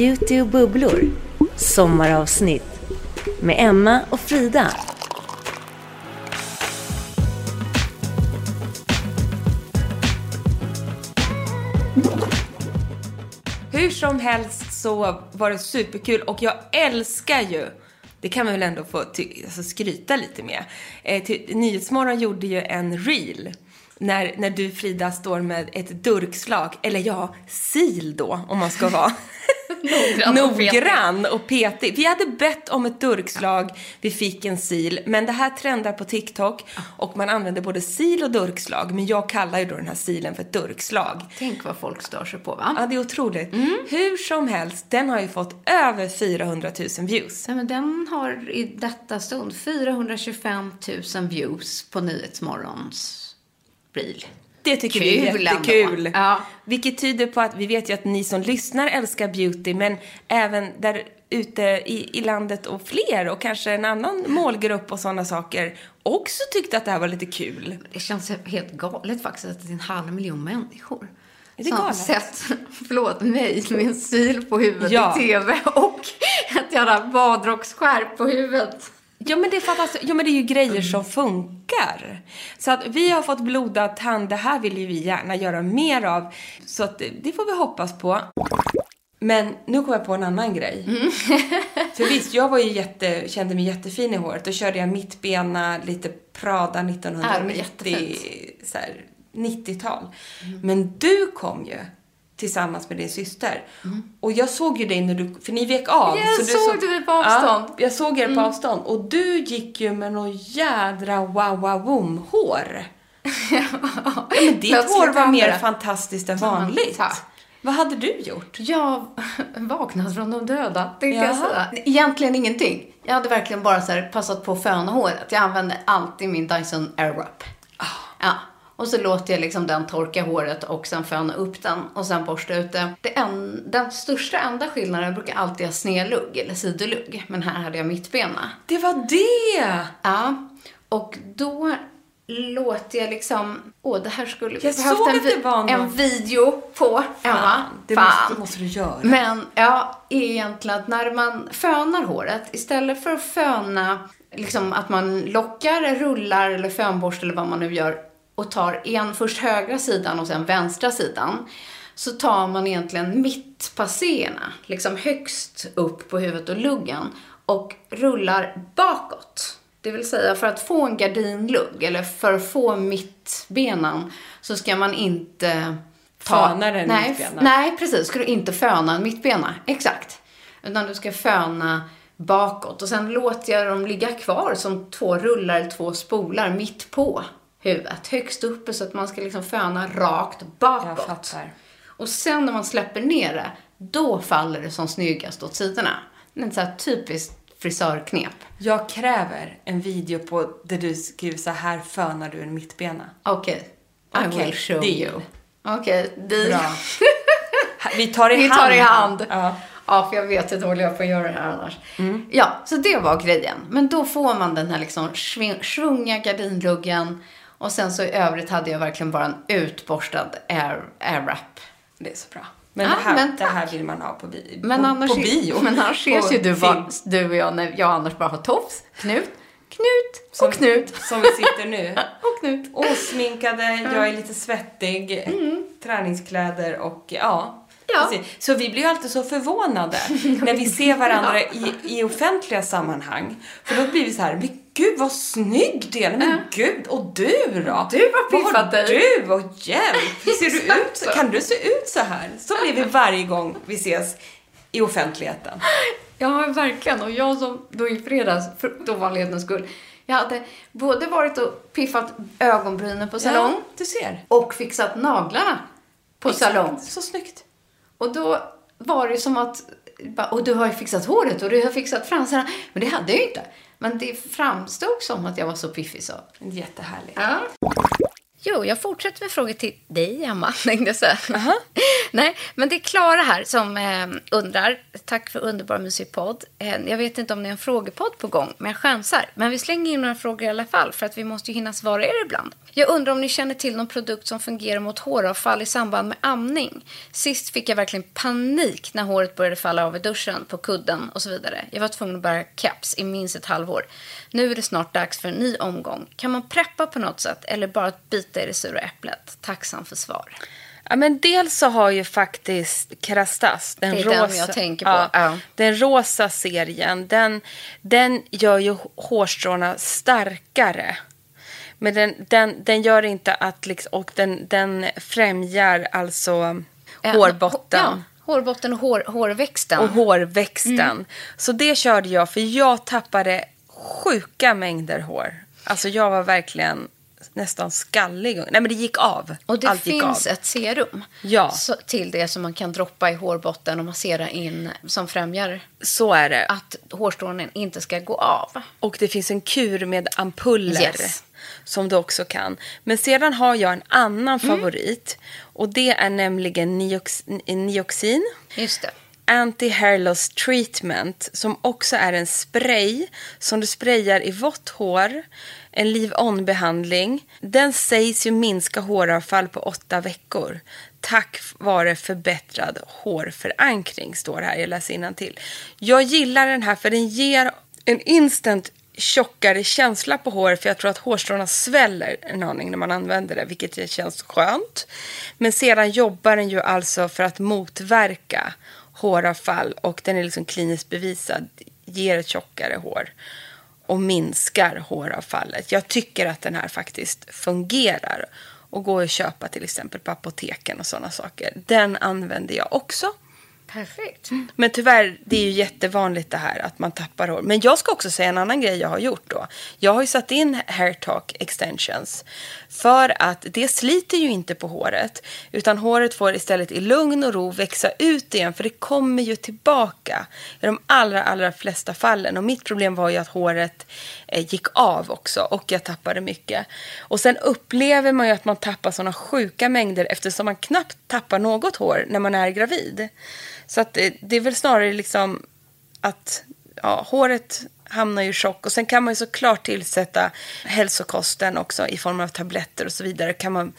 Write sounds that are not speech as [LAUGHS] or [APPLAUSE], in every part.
Beauty och bubblor Sommaravsnitt med Emma och Frida. Hur som helst så var det superkul och jag älskar ju det kan man väl ändå få ty- alltså skryta lite med. Eh, till, Nyhetsmorgon gjorde ju en reel när, när du Frida står med ett durkslag, eller ja, sil då om man ska vara noggrann och petig. Vi hade bett om ett durkslag, vi fick en sil, men det här trendar på TikTok och man använder både sil och durkslag, men jag kallar ju då den här silen för ett durkslag. Tänk vad folk stör sig på va? Ja, det är otroligt. Hur som helst, den har ju fått över 400 000 views. Nej, men den har i detta stund 425 000 views på Nyhetsmorgons reel. Det tycker vi är Kul jättekul. ändå. Ja. Vilket tyder på att vi vet ju att ni som lyssnar älskar beauty, men även där ute i, i landet och fler och kanske en annan målgrupp och sådana saker också tyckte att det här var lite kul. Det känns helt galet faktiskt att det är en halv miljon människor. Är det som galet? sett, förlåt mig, med en sil på huvudet Ja. i TV och ett jävla badrocksskärp på huvudet. Ja men, det är ja, men det är ju grejer som funkar. Så att vi har fått blodad tand, det här vill ju vi gärna göra mer av. Så att det, får vi hoppas på. Men nu kom jag på en annan grej. [LAUGHS] För visst, jag var ju jätte, kände mig jättefin i håret. Då körde jag mittbena, lite Prada Ja, det var 1990, jättefint. så här, 90-tal. Men du kom ju tillsammans med din syster. Och jag såg ju dig när du, för ni vek av. Jag så du såg dig på avstånd. Ja, jag såg er på avstånd. Och du gick ju med något jädra wow wow boom hår [LAUGHS] Ja, men ditt Plötsligt hår var mer det. fantastiskt än Ja, vanligt. tack. Vad hade du gjort? Jag [LAUGHS] vaknade från de döda, tänkte jag säga. Egentligen ingenting. Jag hade verkligen bara så passat på att föna håret. Jag använde alltid min Dyson Airwrap. Ah. Ja. Och så låter jag liksom den torka håret och sen föna upp den och sen borsta ut det. det en, den största enda skillnaden, brukar alltid ha snedlugg eller sidolugg. Men här hade jag mittbena. Det var det! Ja. Och då låter jag liksom, åh det här skulle vi Jag behövt en, vi- någon- en video på, Emma. det Fan. måste, måste du göra. Men ja, egentligen att när man fönar håret, istället för att föna, liksom att man lockar, rullar eller fönborste eller vad man nu gör och tar en först högra sidan och sen vänstra sidan, så tar man egentligen mittpasséerna, liksom högst upp på huvudet och luggen och rullar bakåt. Det vill säga för att få en gardinlugg eller för att få mittbenan så ska man inte ta... Föna den nej, mittbena. Nej, precis. Ska du inte föna en mittbena. Exakt. Utan du ska föna bakåt och sen låter jag dem ligga kvar som två rullar eller två spolar mitt på huvudet. Högst uppe så att man ska liksom föna rakt Jag bakåt. fattar. Och sen när man släpper ner det, då faller det som snyggast åt sidorna. Är så här typiskt frisörknep. Jag kräver en video på där du skriver så här fönar du en mittbena. Okej. I Okej, will show deal. you. Okej, deal. Bra. [LAUGHS] Vi tar i Vi hand. tar i hand. Ja. Ja, för jag vet hur dålig jag på att göra det här annars. Ja, så det var grejen. Men då får man den här liksom svunga gardinluggen. Och sen så i övrigt hade jag verkligen bara en utborstad air, airwrap. Det är så bra. Men, Ja, det, här, men det här vill man ha på, bi- Men på, annars, på bio. [LAUGHS] Men annars ses ju du, bara, du och jag när jag och Anders bara har tofs, knut, knut Som- och knut. Som vi sitter nu. [LAUGHS] Och knut. Osminkade, jag är lite svettig, träningskläder och ja. Mm. Ja. Så vi blir ju alltid så förvånade [LAUGHS] när vi ser varandra i, i offentliga sammanhang. För då blir vi så här, men gud vad snygg du är, men gud, och du då? Du har piffat dig. du och hjälp, ser du [LAUGHS] Exakt ut? så. Kan du se ut så här? Så blir vi varje gång vi ses i offentligheten. Ja, verkligen. Och jag som då i fredags, för ovanlighetens skull, jag hade både varit och piffat ögonbrynen på salong Ja, du ser. och fixat naglarna på salong. Så snyggt. Och då var det som att, och du har ju fixat håret och du har fixat fransarna. Men det hade jag ju inte. Men det framstod som att jag var så piffig så. Jättehärligt. Ja. Jo, jag fortsätter med frågor till dig, Emma, [LAUGHS] tänkte jag säga. [LAUGHS] Nej, men det är Klara här som eh, undrar. Tack för underbar musikpodd. Eh, jag vet inte om det är en frågepodd på gång, men jag chansar. Men vi slänger in några frågor i alla fall, för att vi måste ju hinna svara er ibland. Jag undrar om ni känner till någon produkt som fungerar mot håravfall i samband med amning. Sist fick jag verkligen panik när håret började falla av i duschen, på kudden och så vidare. Jag var tvungen att bära caps i minst ett halvår. Nu är det snart dags för en ny omgång. Kan man preppa på något sätt eller bara bita i det sura äpplet? Tacksam för svar. Ja, men dels så har ju faktiskt Kerastas, den, Det är den rosa, jag tänker på, ja. den rosa serien, den, den gör ju hårstråna starkare. Men den, den, den gör inte att, liksom, och den, den främjar alltså Ja, hårbotten. Ja, hårbotten och hår, hårväxten. och hårväxten. Mm. Så det körde jag, för jag tappade sjuka mängder hår. Alltså jag var verkligen nästan skallig. Nej men det gick av. Och det Allt finns ett serum Ja. så, till det som man kan droppa i hårbotten och massera in som främjar Så är det. att hårstrånen inte ska gå av. Och det finns en kur med ampuller. Yes. Som du också kan. Men sedan har jag en annan Mm. favorit. Och det är nämligen niox, Nioxin. Just det. Anti-hair loss treatment som också är en spray som du sprayar i vått hår. En leave-on-behandling. Den sägs ju minska håravfall på åtta veckor. Tack vare förbättrad hårförankring, står det här. Jag läser till. Jag gillar den här för den ger en instant tjockare känsla på håret för jag tror att hårstråna sväller en aning när man använder det, vilket känns skönt. Men sedan jobbar den ju alltså för att motverka håravfall och den är liksom kliniskt bevisad, ger ett tjockare hår och minskar håravfallet. Jag tycker att den här faktiskt fungerar och går att köpa till exempel på apoteken och sådana saker. Den använder jag också. Perfekt. Men tyvärr, det är ju jättevanligt det här att man tappar hår. Men jag ska också säga en annan grej jag har gjort då. Jag har ju satt in hair talk extensions. För att det sliter ju inte på håret. Utan håret får istället i lugn och ro växa ut igen. För det kommer ju tillbaka i de allra, allra flesta fallen. Och mitt problem var ju att håret eh, gick av också. Och jag tappade mycket. Och sen upplever man ju att man tappar sådana sjuka mängder. Eftersom man knappt tappar något hår när man är gravid. Så att det, det är väl snarare liksom att ja, håret hamnar i chock. Och sen kan man ju såklart tillsätta hälsokosten också i form av tabletter och så vidare. Kan man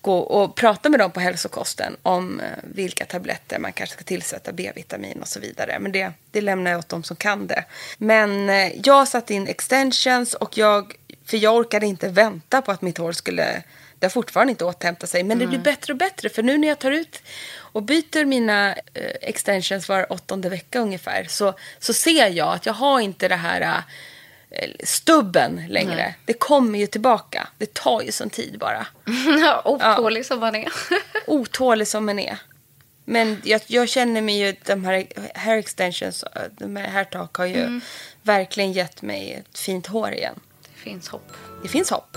gå och prata med dem på hälsokosten om eh, vilka tabletter man kanske ska tillsätta, B-vitamin och så vidare. Men det, det lämnar jag åt dem som kan det. Men eh, jag satte in extensions och jag, för jag orkade inte vänta på att mitt hår skulle det har fortfarande inte återhämtat sig, men det blir bättre och bättre. För nu när jag tar ut och byter mina eh, extensions var åttonde vecka ungefär så, så ser jag att jag har inte det här eh, stubben längre. Det kommer ju tillbaka. Det tar ju sån tid bara. [LAUGHS] Ja, Otålig som man är. [LAUGHS] Otålig som man är. Men jag, jag känner mig ju, de här hair extensions, de här hair talk har ju verkligen gett mig ett fint hår igen. Det finns hopp. Det finns hopp.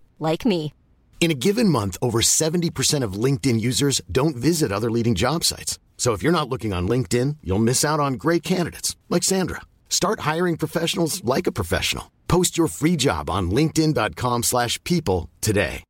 like me. In a given month, over 70% of LinkedIn users don't visit other leading job sites. So if you're not looking on LinkedIn, you'll miss out on great candidates like Sandra. Start hiring professionals like a professional. Post your free job on linkedin.com/people slash people today.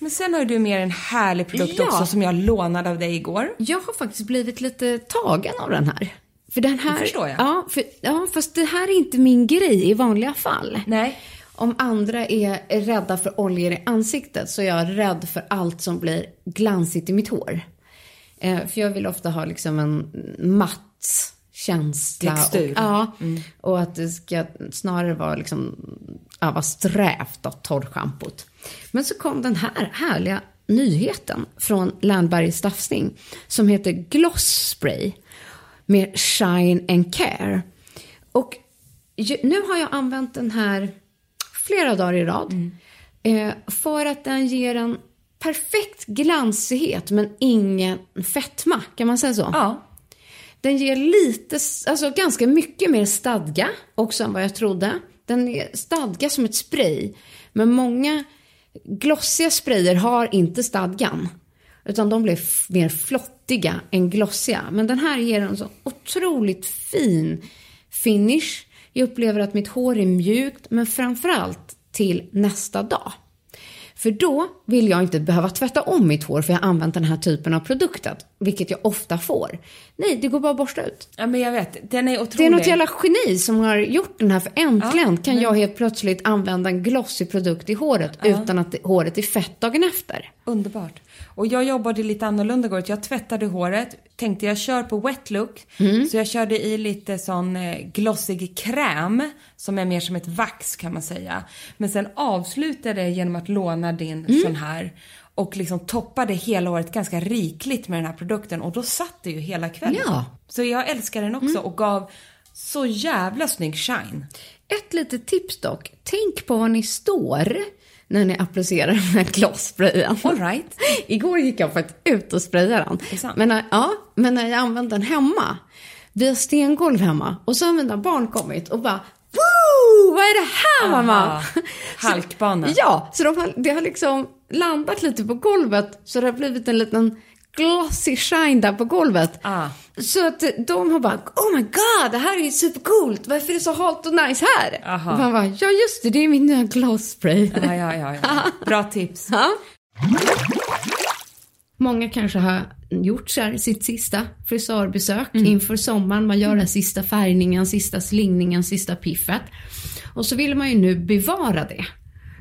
Men sen har ju du med en härlig produkt Ja. också som jag lånade av dig igår. Jag har faktiskt blivit lite tagen av den här. För den här... Det förstår jag. Ja, för, ja, fast det här är inte min grej i vanliga fall. Nej. Om andra är, rädda för oljor i ansiktet så är jag rädd för allt som blir glansigt i mitt hår. Eh, för jag vill ofta ha liksom en matt känsla. Textur. Och, ja, och att det ska snarare vara liksom, ja, vara strävt av torrschampot. Men så kom den här härliga nyheten från Landbergs Staffsning som heter Gloss Spray med Shine and Care. Och nu har jag använt den här flera dagar i rad. Eh, för att den ger en perfekt glansighet men ingen fetma. Kan man säga så? Ja. Den ger lite, alltså ganska mycket mer stadga också än vad jag trodde. Den är stadga som ett spray. Men många glossiga sprayer har inte stadgan. Utan de f- mer flottiga än glossiga. Men den här ger en så otroligt fin finish. Jag upplever att mitt hår är mjukt, men framförallt till nästa dag. För då vill jag inte behöva tvätta om mitt hår för jag har använt den här typen av produkter, vilket jag ofta får. Nej, det går bara att borsta ut. Ja, men jag vet. Den är otrolig. Det är något jävla geni som har gjort den här, för äntligen kan jag helt plötsligt använda en glossig produkt i håret utan att håret är fett dagen efter. Underbart. Och jag jobbade lite annorlunda igår. Jag tvättade håret, tänkte jag kör på wet look. Så jag körde i lite sån eh, glossig kräm som är mer som ett vax kan man säga. Men sen avslutade jag genom att låna din sån här och liksom toppade hela håret ganska rikligt med den här produkten och då satt det ju hela kvällen. Ja. Så jag älskar den också och gav så jävla snygg shine. Ett litet tips dock. Tänk på var ni står när ni applicerar den här glossprayen. All right. [LAUGHS] Igår gick jag faktiskt ut och sprayade den. Men, när- ja, men när jag använde den hemma, vi har stengolv hemma, och så har mina barn kommit och bara Woo! Vad är det här mamma? [LAUGHS] Halkbanan. Ja, så de har, det har liksom landat lite på golvet så det har blivit en liten glossy shine där på golvet. Ah. Så att de har bara, oh my god, det här är ju supercoolt, varför är det så halt och nice här? Aha. Och man bara, ja just det, det är min nya gloss spray. Ja, ja, ja, ja. [LAUGHS] Bra tips. Ja. Många kanske har gjort så här sitt sista frisörbesök inför sommaren. Man gör den sista färgningen, sista slingningen, sista piffet. Och så vill man ju nu bevara det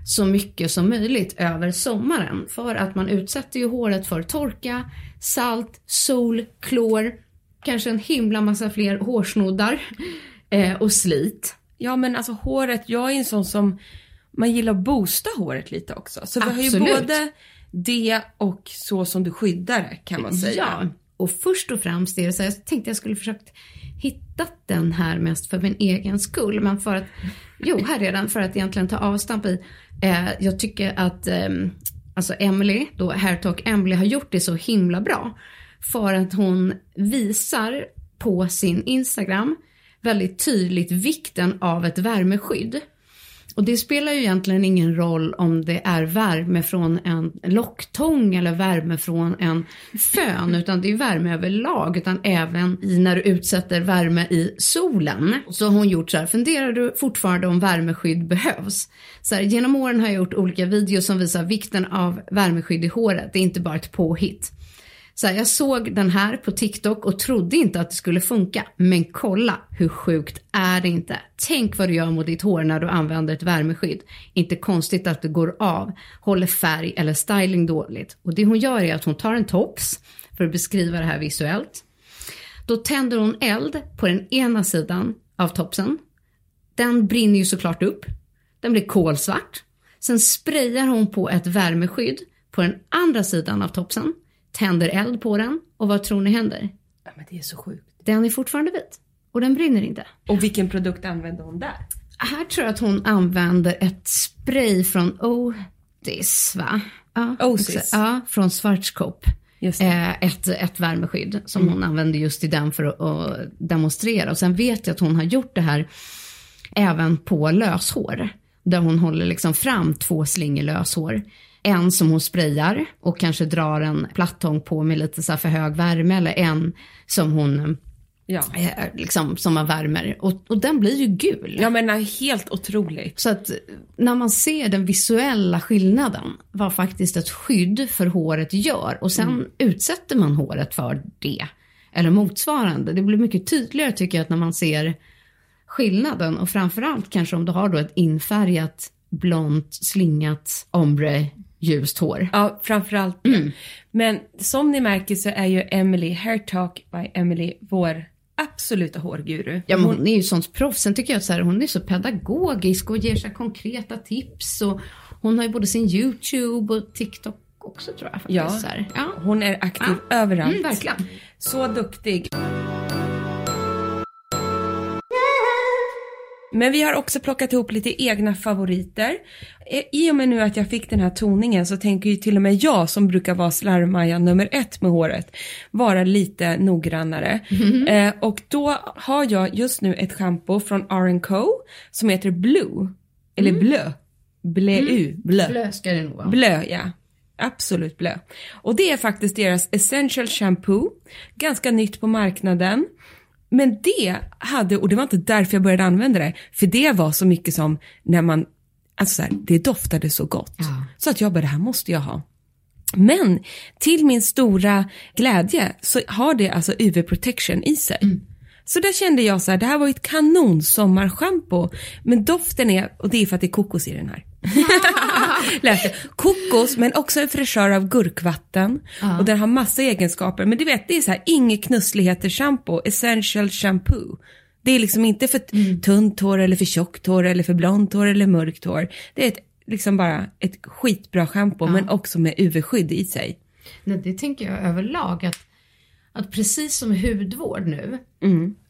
så mycket som möjligt över sommaren. För att man utsätter ju håret för torka, salt, sol, klor, kanske en himla massa fler hårsnoddar [LAUGHS] eh, och slit. Ja men alltså håret, jag är en sån som, man gillar att boosta håret lite också. Så vi har ju Absolut. både det och så som du skyddar det kan man säga. Ja. Och först och främst är det så här, jag tänkte jag skulle försökt hittat den här mest för min egen skull. Men för att, jo här är den, för att egentligen ta avstamp i. Eh, jag tycker att eh, alltså Emily, då Hairtalk Emily har gjort det så himla bra. För att hon visar på sin Instagram väldigt tydligt vikten av ett värmeskydd. Och det spelar ju egentligen ingen roll om det är värme från en locktång eller värme från en fön, utan det är värme överlag, utan även i när du utsätter värme i solen. Så har hon gjort så här, funderar du fortfarande om värmeskydd behövs? Så här, genom åren har jag gjort olika videos som visar vikten av värmeskydd i håret, det är inte bara ett påhitt. Så här, jag såg den här på TikTok och trodde inte att det skulle funka. Men kolla, hur sjukt är det inte? Tänk vad du gör mot ditt hår när du använder ett värmeskydd. Inte konstigt att det går av, håller färg eller styling dåligt. Och det hon gör är att hon tar en tops, för att beskriva det här visuellt. Då tänder hon eld på den ena sidan av topsen. Den brinner ju såklart upp. Den blir kolsvart. Sen sprayar hon på ett värmeskydd på den andra sidan av topsen tänder eld på den och vad tror ni händer? Ja, men det är så sjukt. Den är fortfarande vit och den brinner inte. Och vilken produkt använde hon där? Här tror jag att hon använder ett spray från Otis va? Ja, Osis. Ja, från Schwarzkopf. Eh, ett, ett värmeskydd som hon använde just i den för att, att demonstrera. Och sen vet jag att hon har gjort det här även på löshår. Där hon håller liksom fram två slingor löshår. En som hon sprayar och kanske drar en plattång på med lite så för hög värme eller en som hon Ja. eh, liksom som man värmer och, och den blir ju gul. Jag menar helt otroligt. Så att när man ser den visuella skillnaden, vad faktiskt ett skydd för håret gör och sen utsätter man håret för det eller motsvarande. Det blir mycket tydligare tycker jag att när man ser skillnaden och framförallt kanske om du har då ett infärgat blont slingat ombre ljust hår. Ja, framförallt det. Men som ni märker så är ju Emily, Hair Talk by Emily, vår absoluta hårguru. Ja, men hon är ju sånt proffs. Sen tycker jag att så här, hon är så pedagogisk och ger så här konkreta tips. Och hon har ju både sin YouTube och TikTok också tror jag. Faktiskt, Ja, ja. hon är aktiv överallt. Mm, verkligen. Så duktig. Men vi har också plockat ihop lite egna favoriter. Eh, I och med nu att jag fick den här toningen så tänker ju till och med jag som brukar vara slarvmaja nummer ett med håret vara lite noggrannare. Eh, och då har jag just nu ett schampo från R&Co som heter Blue. Eller Blö. Bleu. Blö. Blö ska det nog vara. Blö, ja. Absolut blö. Och det är faktiskt deras essential shampoo. Ganska nytt på marknaden. Men det hade, och det var inte därför jag började använda det, för det var så mycket som när man, alltså så här, det doftade så gott. Så att jag bara, det här måste jag ha. Men till min stora glädje så har det alltså UV protection i sig. Så där kände jag så här, det här var ju ett kanon sommarschampo. Men doften är, och det är för att det är kokos i den här. [LAUGHS] [LAUGHS] Lät det. Kokos men också en fräschör av gurkvatten. Och den har massa egenskaper. Men du vet, det är så här, inget knussligheter shampoo, essential shampoo. Det är liksom inte för tunt hår eller för tjockt hår eller för blont hår eller mörkt hår. Det är ett, liksom bara ett skitbra shampoo men också med UV-skydd i sig. Nej, det tänker jag överlag att, att precis som hudvård nu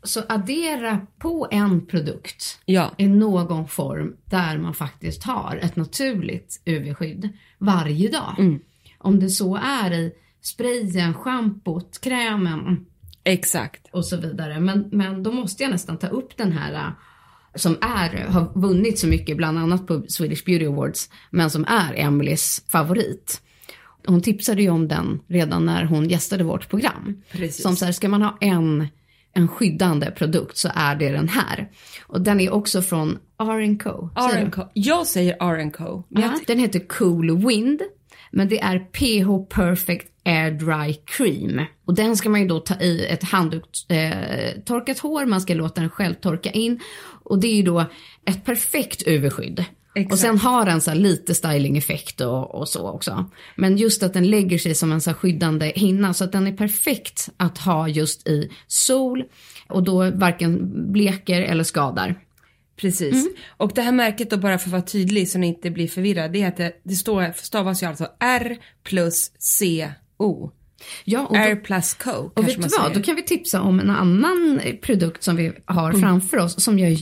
så addera på en produkt Ja. i någon form där man faktiskt har ett naturligt UV-skydd varje dag. Om det så är i sprayen, schampot, krämen Exakt. och så vidare. Men, men då måste jag nästan ta upp den här äh, som är, har vunnit så mycket, bland annat på Swedish Beauty Awards, men som är Emelies favorit. Hon tipsade ju om den redan när hon gästade vårt program. Precis. Som så här, ska man ha en, en skyddande produkt så är det den här. Och den är också från R&Co. R&Co. Jag säger R&Co. Ja, den heter Cool Wind. Men det är PH Perfect Air Dry Cream. Och den ska man ju då ta i ett handtorkat eh, hår. Man ska låta den själv torka in. Och det är ju då ett perfekt UV-skydd. Exakt. Och sen har den så lite stylingeffekt och, och så också. Men just att den lägger sig som en så skyddande hinna. Så att den är perfekt att ha just i sol. Och då varken bleker eller skadar. Precis. Mm. Och det här märket då bara för att vara tydlig så ni inte blir förvirrade. Det, heter, det står, stavas ju alltså R plus C O. Ja, och Air då, plus Coke och vet du vad, då kan vi tipsa om en annan produkt som vi har Mm. framför oss som jag är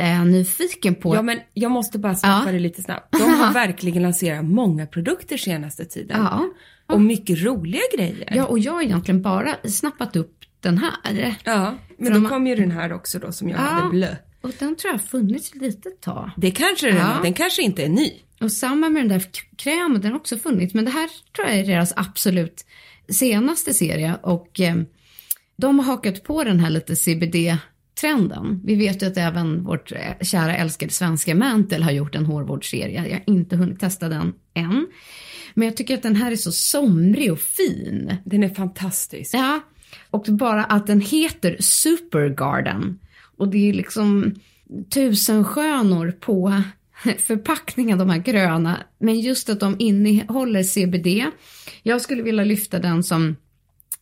jättenyfiken på. Ja, men jag måste bara stoppa Ja. det lite snabbt. De har [LAUGHS] verkligen lanserat många produkter senaste tiden. Ja. Och mycket roliga grejer. ja, och jag har egentligen bara snappat upp den här. Ja, men För då de- kom ju den här också då som jag Ja. hade blö. Och den tror jag har funnits ett litet tag. Det kanske den, Ja. den kanske inte är ny. Och samma med den där krämen, den har också funnits. Men det här tror jag är deras absolut senaste serie. Och eh, de har hakat på den här lite CBD-trenden. Vi vet ju att även vårt eh, kära älskade svenska Mantle har gjort en hårvårdsserie. Jag har inte hunnit testa den än. Men jag tycker att den här är så somrig och fin. Den är fantastisk. Ja, och bara att den heter Supergarden. Och det är liksom tusen skönor på [LAUGHS] förpackningen, de här gröna. Men just att de innehåller CBD. Jag skulle vilja lyfta den som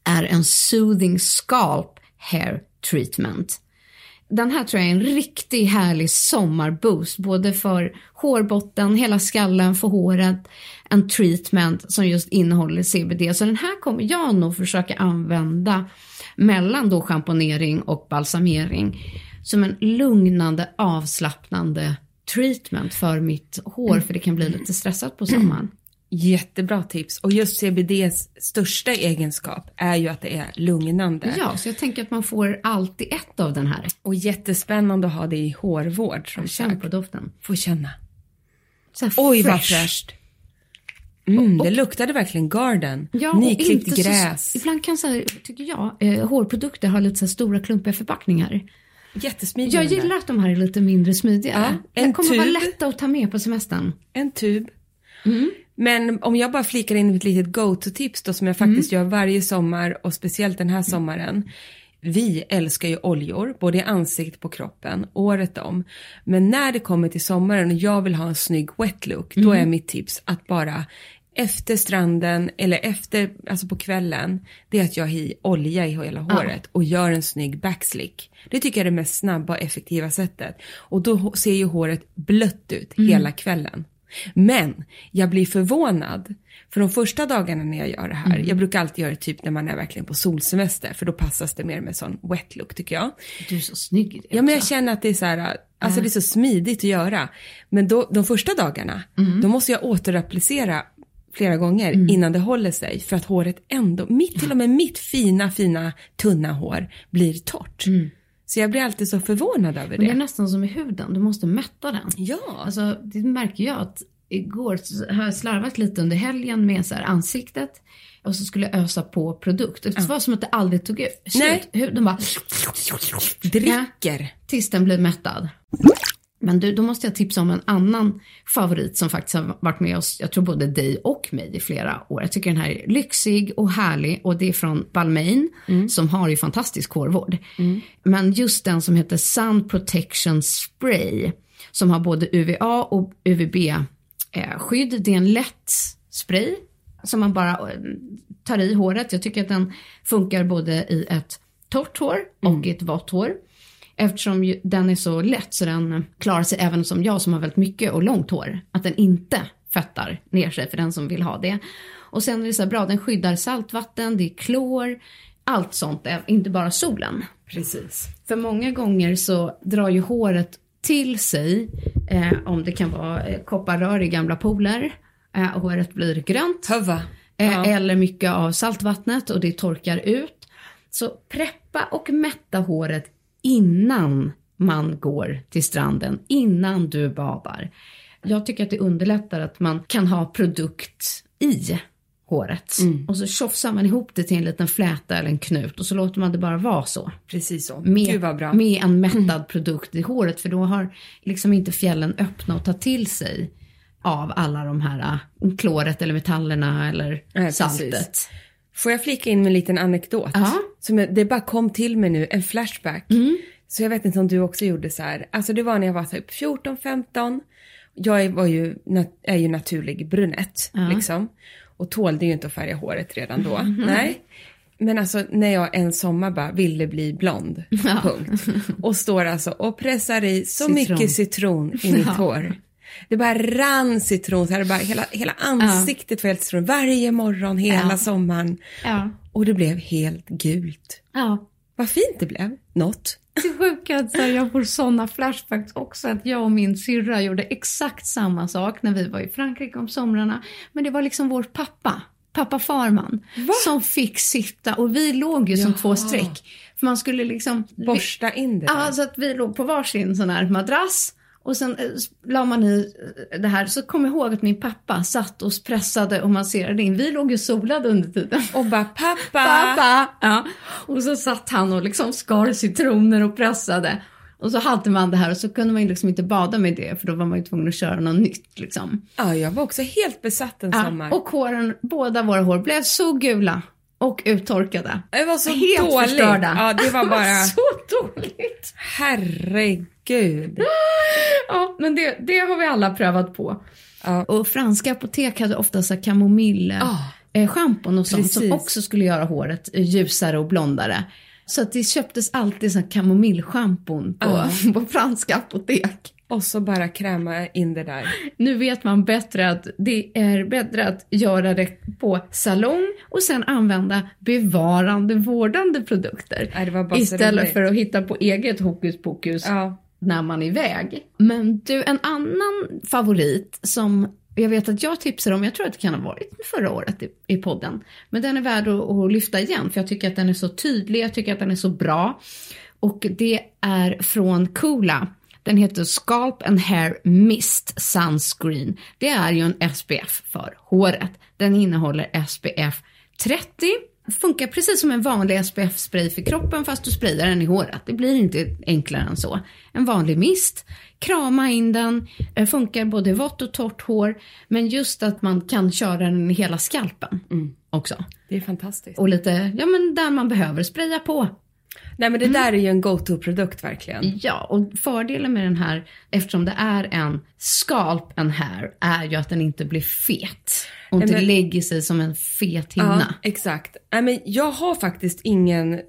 är en soothing scalp hair treatment. Den här tror jag är en riktigt härlig sommarboost, både för hårbotten, hela skallen, för håret, en treatment som just innehåller CBD. Så den här kommer jag nog försöka använda mellan då schamponering och balsamering som en lugnande, avslappnande treatment för mitt hår, för det kan bli lite stressat på sommaren. Jättebra tips. Och just CBDs största egenskap är ju att det är lugnande. Ja, så jag tänker att man får allt i ett av den här. Och jättespännande att ha det i hårvård som Känn på doften. Få känna. Oj vad fresh. fräscht. Mm, det luktade verkligen garden. Ja, och Nyklippt gräs. Så, ibland kan så här, tycker jag, eh, hårprodukter ha lite så stora klumpiga förpackningar. Jättesmidig Jag gillar att de här är lite mindre smidiga. Ja, en de kommer vara tub. lätta att ta med på semestern. En tub. Mm. Men om jag bara flikar in ett litet go-to-tips då som jag faktiskt Mm. gör varje sommar och speciellt den här sommaren. Vi älskar ju oljor, både i ansiktet på kroppen, året om. Men när det kommer till sommaren och jag vill ha en snygg wet look, då Mm. är mitt tips att bara efter stranden eller efter, alltså på kvällen, det är att jag har i olja i hela håret och gör en snygg backslick. Det tycker jag är det mest snabba och effektiva sättet. Och då ser ju håret blött ut hela kvällen. Men jag blir förvånad, för de första dagarna när jag gör det här, jag brukar alltid göra det typ när man är verkligen på solsemester, för då passas det mer med sån wet look tycker jag. Du är så snygg i det Ja men jag känner att det är så här, alltså det är så smidigt att göra. Men då, de första dagarna, då måste jag återapplicera flera gånger innan det håller sig. För att håret ändå, mitt, till och med mitt fina, fina, tunna hår blir torrt. Så jag blir alltid så förvånad över Men det är det. nästan som i huden, du måste mätta den. Ja, Alltså, det märker jag att igår har jag slarvat lite under helgen med så ansiktet och så skulle jag ösa på produkt. Det var som att det aldrig tog ut. Nej. Huden bara... dricker. tills den blir mättad. Men du, då måste jag tipsa om en annan favorit som faktiskt har varit med oss, jag tror både dig och mig i flera år. Jag tycker den här är lyxig och härlig och det är från Balmain som har ju fantastisk hårvård. Men just den som heter Sun Protection Spray som har både UVA och UVB-skydd. Det är en lätt spray som man bara eh, tar i håret. Jag tycker att den funkar både i ett torrt hår och i ett vått hår. Eftersom den är så lätt så den klarar sig även som jag som har väldigt mycket och långt hår. Att den inte fettar ner sig för den som vill ha det. Och sen är det så här bra, den skyddar saltvatten, det är klor, allt sånt, inte bara solen. Precis. För många gånger så drar ju håret till sig, eh, om det kan vara eh, kopparrör i gamla pooler, eh, och håret blir grönt. Höva. Eh, Eller mycket av saltvattnet och det torkar ut. Så preppa och mätta håret innan man går till stranden, innan du badar. Jag tycker att det underlättar att man kan ha produkt i håret. Och så tjofsar man ihop det till en liten fläta eller en knut och så låter man det bara vara så. Precis så. Med, med en [LAUGHS] mättad produkt i håret för då har liksom inte fjällen öppna och ta till sig av alla de här äh, kloret eller metallerna eller Nej, saltet. precis. Får jag flika in med en liten anekdot? Ja. Mm. Som jag, det bara kom till mig nu, en flashback. Så jag vet inte om du också gjorde så här. Alltså det var när jag var typ 14-15. Jag är- var ju, är ju naturlig brunett liksom. Och tålde ju inte att färga håret redan då. [LAUGHS] Nej. Men alltså när jag en sommar bara ville bli blond, [LAUGHS] punkt. Och står alltså och pressar i så Citron. mycket citron i mitt [LAUGHS] hår. Det bara rann citron, så här, bara, hela, hela ansiktet var helt citron. Varje morgon, hela Ja. sommaren. Och det blev helt gult. Ja. Vad fint det blev. Något. Det sjuka är att här, jag får sådana flashbacks också, att jag och min syrra gjorde exakt samma sak när vi var i Frankrike om somrarna. Men det var liksom vår pappa, pappa Farman, som fick sitta och vi låg ju som Jaha. två streck. För man skulle liksom... Borsta in det där. Ja, så att vi låg på varsin sån här madrass. Och sen eh, la man i eh, det här, så kom jag ihåg att min pappa satt och pressade och masserade in. Vi låg ju solade under tiden. Och bara pappa. Pappa! Ja. Och så satt han och liksom skar citroner och pressade. Och så hade man det här och så kunde man ju liksom inte bada med det för då var man ju tvungen att köra något nytt liksom. Ja, jag var också helt besatt en sommar. Ja, och håren, båda våra hår blev så gula och uttorkade. det var så Helt dåligt. förstörda. Ja, [LAUGHS] det var bara... så dåligt. Herregud. Ja, men det, det har vi alla prövat på. Ja. Och franska apotek hade ofta så här kamomill Ja. eh, schampon och sånt som Precis. också skulle göra håret ljusare och blondare. Så att det köptes alltid kamomillschampon på, [LAUGHS] på franska apotek. Och så bara kräma in det där. Nu vet man bättre att det är bättre att göra det på salong och sen använda bevarande, vårdande produkter. Nej, istället för att hitta på eget hokus pokus Ja. när man är iväg. Men du, en annan favorit som jag vet att jag tipsade om, jag tror att det kan ha varit förra året i, i podden. Men den är värd att, att lyfta igen för jag tycker att den är så tydlig, jag tycker att den är så bra. Och det är från Coola. Den heter Scalp and Hair Mist Sunscreen. Det är ju en SPF för håret. Den innehåller SPF 30. Funkar precis som en vanlig SPF-spray för kroppen fast du sprayar den i håret. Det blir inte enklare än så. En vanlig mist. Krama in den. Eh, Funkar både vått och torrt hår. Men just att man kan köra den i hela skalpen också. Det är fantastiskt. Och lite, ja men där man behöver spraya på. Nej men det där är ju en go-to-produkt verkligen. Ja, och fördelen med den här, eftersom det är en scalp and hair, är ju att den inte blir fet. Och inte men- lägger sig som en fet Ja, hinna. exakt. Nej, men jag har faktiskt ingen eh,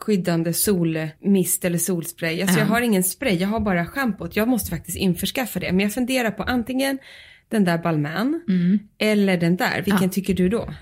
skyddande solmist eller solspray. Alltså jag har ingen spray, jag har bara schampot. Jag måste faktiskt införskaffa det. Men jag funderar på antingen den där Balmain eller den där. Vilken tycker du då?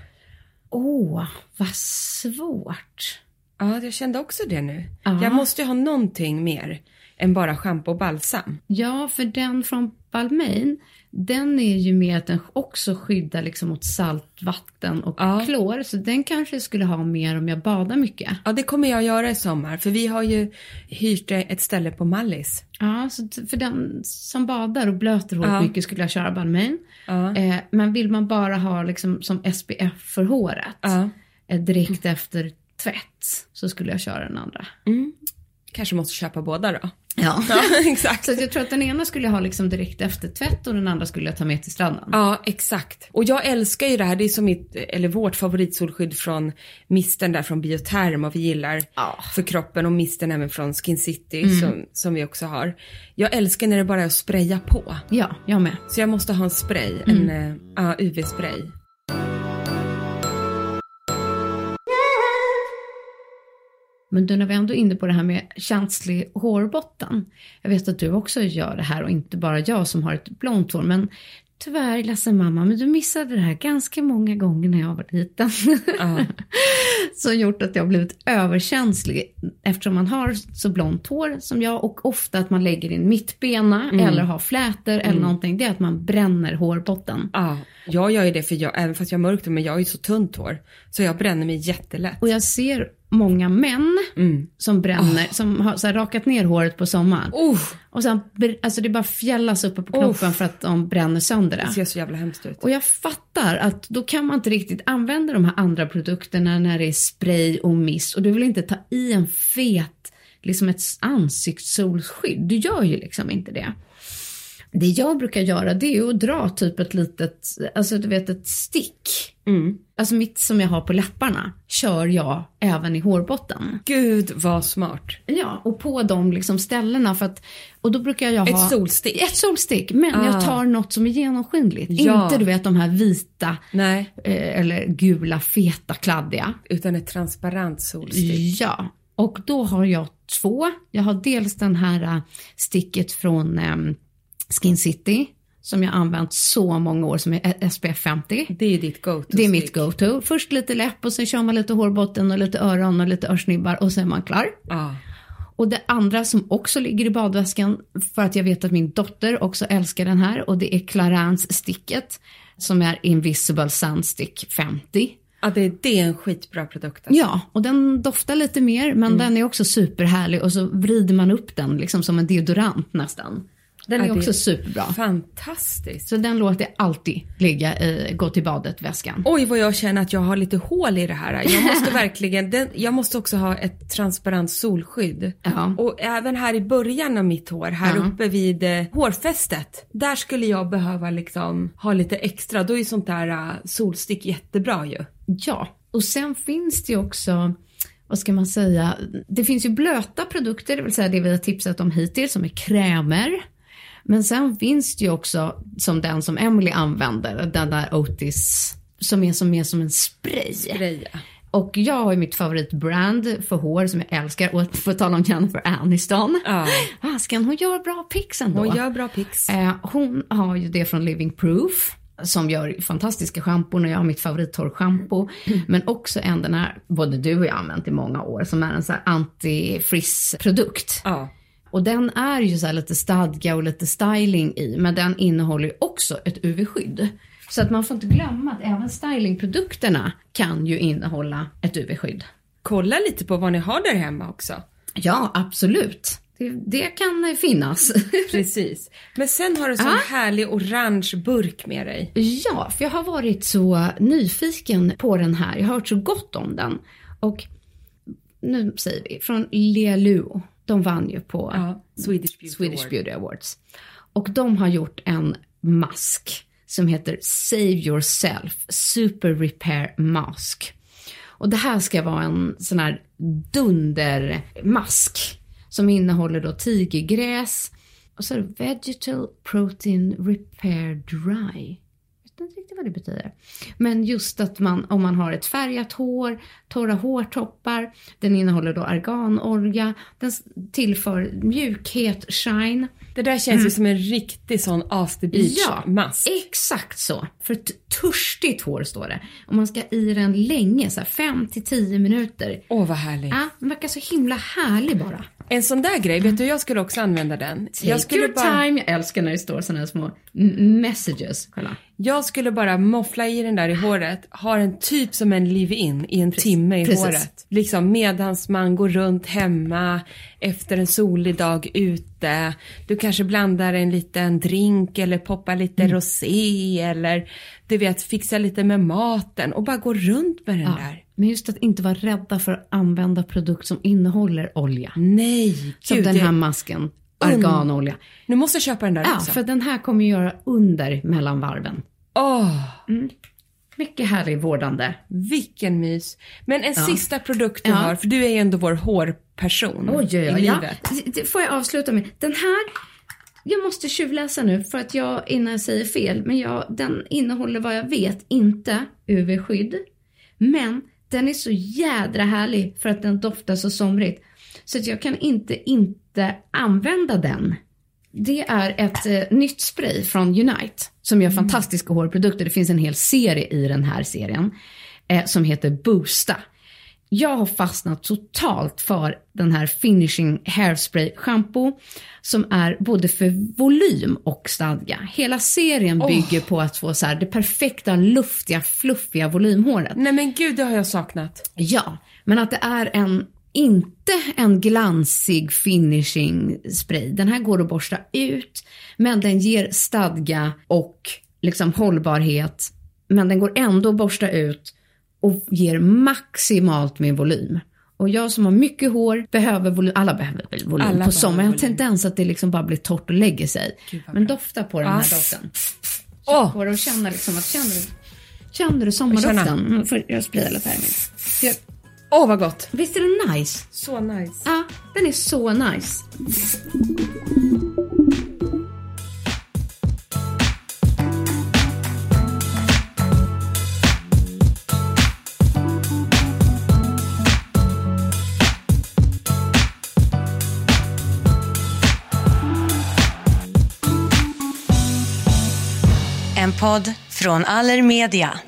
Åh, vad svårt. Ja, jag kände också det nu. Ja. Jag måste ju ha någonting mer än bara schampo och balsam. Ja, för den från Balmain, den är ju med att den också skyddar liksom mot saltvatten och Ja. klor. Så den kanske skulle ha mer om jag badar mycket. Ja, det kommer jag göra i sommar. För vi har ju hyrt ett ställe på Mallis. Ja, så för den som badar och blöter håret Ja. mycket skulle jag köra Balmain. Ja. Eh, men vill man bara ha liksom som SPF för håret eh, direkt efter tvätt så skulle jag köra den andra. Kanske måste köpa båda då. Ja. [LAUGHS] Ja, [LAUGHS] exakt. Så jag tror att den ena skulle jag ha liksom direkt efter tvätt och den andra skulle jag ta med till stranden. Ja, exakt. Och jag älskar ju det här. Det är som mitt, eller vårt favoritsolskydd från misten där från Bioterm och vi gillar Ja. för kroppen och misten även från Skin City som, som vi också har. Jag älskar när det bara är att spraya på. Ja, jag med. Så jag måste ha en spray, en eh, ja, UV-spray. Men du, när vi ändå är inne på det här med känslig hårbotten. Jag vet att du också gör det här och inte bara jag som har ett blont hår. Men tyvärr, ledsen mamma, men du missade det här ganska många gånger när jag var liten. Ja. [LAUGHS] Som gjort att jag har blivit överkänslig eftersom man har så blont hår som jag och ofta att man lägger in mittbena eller har flätor eller någonting. Det är att man bränner hårbotten. ja, jag gör ju det för jag, även fast jag har mörkt men jag har ju så tunt hår. Så jag bränner mig jättelätt. Och jag ser många män Mm. som bränner, som har så här, rakat ner håret på sommaren. Oh, Och sen, alltså det bara fjällas uppe på knoppen för att de bränner sönder det det. ser så jävla hemskt ut. Och jag fattar att då kan man inte riktigt använda de här andra produkterna när det är spray och mist. Och du vill inte ta i en fet, liksom ett ansiktssolskydd. Du gör ju liksom inte det. Det jag brukar göra det är att dra typ ett litet, alltså du vet ett stick. Alltså mitt som jag har på läpparna kör jag även i hårbotten. Gud vad smart. Ja, och på de liksom ställena för att, och då brukar jag ha Ett solstick. ett solstick, men jag Ah. tar något som är genomskinligt. Ja. Inte du vet de här vita Nej, eh, eller gula, feta, kladdiga. utan ett transparent solstick. Ja, och då har jag två. Jag har dels den här eh, sticket från eh, Skin City som jag använt så många år som är SPF 50. Det är ditt go-to. Det är mitt go-to. Först lite läpp och sen kör man lite hårbotten och lite öron och lite örsnibbar och sen är man klar. Ja. Och det andra som också ligger i badväskan, för att jag vet att min dotter också älskar den här, och det är Clarins sticket som är Invisible Sunstick 50. Ja, det, det är en skitbra produkt. Alltså. Ja, och den doftar lite mer, men den är också superhärlig och så vrider man upp den liksom som en deodorant nästan. Den är också superbra. Fantastiskt. Så den låter jag alltid ligga i gå till badet-väskan. Oj vad jag känner att jag har lite hål i det här. Jag måste [LAUGHS] verkligen, den, jag måste också ha ett transparent solskydd. Ja. Och även här i början av mitt hår, här Ja. uppe vid eh, hårfästet. Där skulle jag behöva liksom ha lite extra. Då är ju sånt där uh, solstick jättebra ju. Ja, och sen finns det ju också, vad ska man säga, det finns ju blöta produkter, det vill säga det vi har tipsat om hittills, som är krämer. Men sen finns det ju också, som den som Emily använder, den där Otis, som är som, mer som en spray. Spraya. Och jag har ju mitt favoritbrand för hår som jag älskar, och för att tala om Jennifer Aniston. Ja. Askan, hon gör bra pix ändå. Hon gör bra pix. Eh, hon har ju det från Living Proof som gör fantastiska schampon och jag har mitt favorittorrschampo. Men också en den här, både du och jag har använt i många år, som är en sån här anti-friss-produkt. Ja. Och den är ju så lite stadga och lite styling i, men den innehåller ju också ett UV-skydd. Så att man får inte glömma att även stylingprodukterna kan ju innehålla ett UV-skydd. Kolla lite på vad ni har där hemma också. Ja, absolut. Det, det kan finnas. [LAUGHS] Precis. Men sen har du en sån härlig orange burk med dig. Ja, för jag har varit så nyfiken på den här. Jag har hört så gott om den. Och nu säger vi, från Lealuo. De vann ju på Ja, Swedish Beauty Swedish Award. Beauty Awards. Och de har gjort en mask som heter Save Yourself Super Repair Mask. Och det här ska vara en sån här dundermask som innehåller då tigergräs och så är det Vegetal Protein Repair Dry. Vet inte riktigt vad det betyder. Men just att man, om man har ett färgat hår, torra hårtoppar, den innehåller då arganorga, den tillför mjukhet, shine. Det där känns ju som en riktig sån after beach Ja, exakt så. För ett törstigt hår står det. Och man ska i den länge, så här 5 till 10 minuter. Åh vad härligt. Ja, den verkar så himla härlig bara. En sån där grej, vet du jag skulle också använda den. Take Jag skulle, your bara, time. Jag älskar när det står såna här små messages. Kolla. jag skulle bara moffla i den där i håret, ha den typ som en live-in i en timme i Precis. håret. Liksom medans man går runt hemma efter en solig dag ute. Du kanske blandar en liten drink eller poppar lite Mm. rosé eller du vet fixa lite med maten och bara gå runt med den där. Men just att inte vara rädda för att använda produkt som innehåller olja. Nej, Som gud. den det- här masken. Arganolja. Nu måste jag köpa den där Ja, också. för den här kommer göra under mellan varven. Åh, Mycket härlig vårdande. vilken mys. Men en sista produkt du Ja. har, för du är ju ändå vår hårperson Oj, oj, i oj. Ja. livet. Det får jag avsluta med. Den här, jag måste tjuvläsa nu för att jag, innan jag säger fel, men jag, den innehåller vad jag vet inte UV-skydd. Men den är så jädra härlig för att den doftar så somrigt. Så att jag kan inte inte använda den. Det är ett eh, nytt spray från Unite som gör fantastiska hårprodukter. Det finns en hel serie i den här serien eh, som heter Boosta. Jag har fastnat totalt för den här Finishing Hairspray Shampoo som är både för volym och stadga. Hela serien bygger på att få så här det perfekta luftiga, fluffiga volymhåret. Nej men gud, det har jag saknat. Ja, men att det är en, inte en glansig finishing spray. Den här går att borsta ut, men den ger stadga och liksom hållbarhet. Men den går ändå att borsta ut och ger maximalt med volym. Och jag som har mycket hår behöver volym, alla behöver volym Alla på behöver sommaren. Jag har tendens att det liksom bara blir torrt och lägger sig. Men bra. dofta på den här doften. Åh, På det och känna liksom att, känner du, känner du sommardoften? Får jag spraya lite här. Jag, åh vad gott. Visst är den nice? Så nice. Ja, den är så nice. Podd från Allermedia.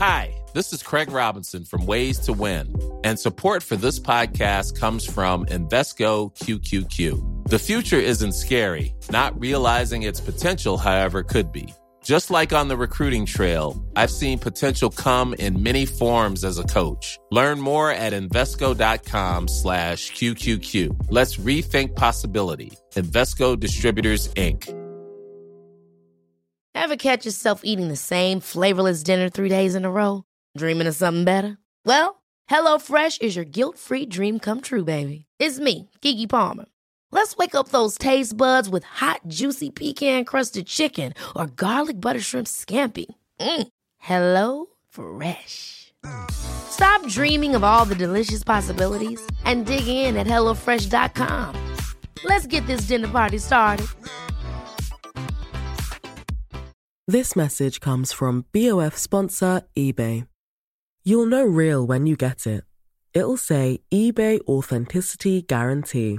Hi, this is Craig Robinson from Ways to Win, and support for this podcast comes from Invesco QQQ. The future isn't scary, not realizing its potential, however, could be. Just like on the recruiting trail, I've seen potential come in many forms as a coach. Learn more at Invesco.com slash QQQ. Let's rethink possibility. Invesco Distributors, Inc. Ever catch yourself eating the same flavorless dinner three days in a row? Dreaming of something better? Well, HelloFresh is your guilt-free dream come true, baby. It's me, Kiki Palmer. Let's wake up those taste buds with hot, juicy pecan crusted chicken or garlic butter shrimp scampi. Mm. Hello Fresh. Stop dreaming of all the delicious possibilities and dig in at HelloFresh.com. Let's get this dinner party started. This message comes from BOF sponsor eBay. You'll know real when you get it. It'll say eBay Authenticity Guarantee.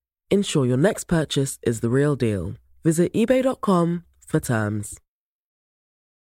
Ensure your next purchase is the real deal. Visit eBay.com for terms.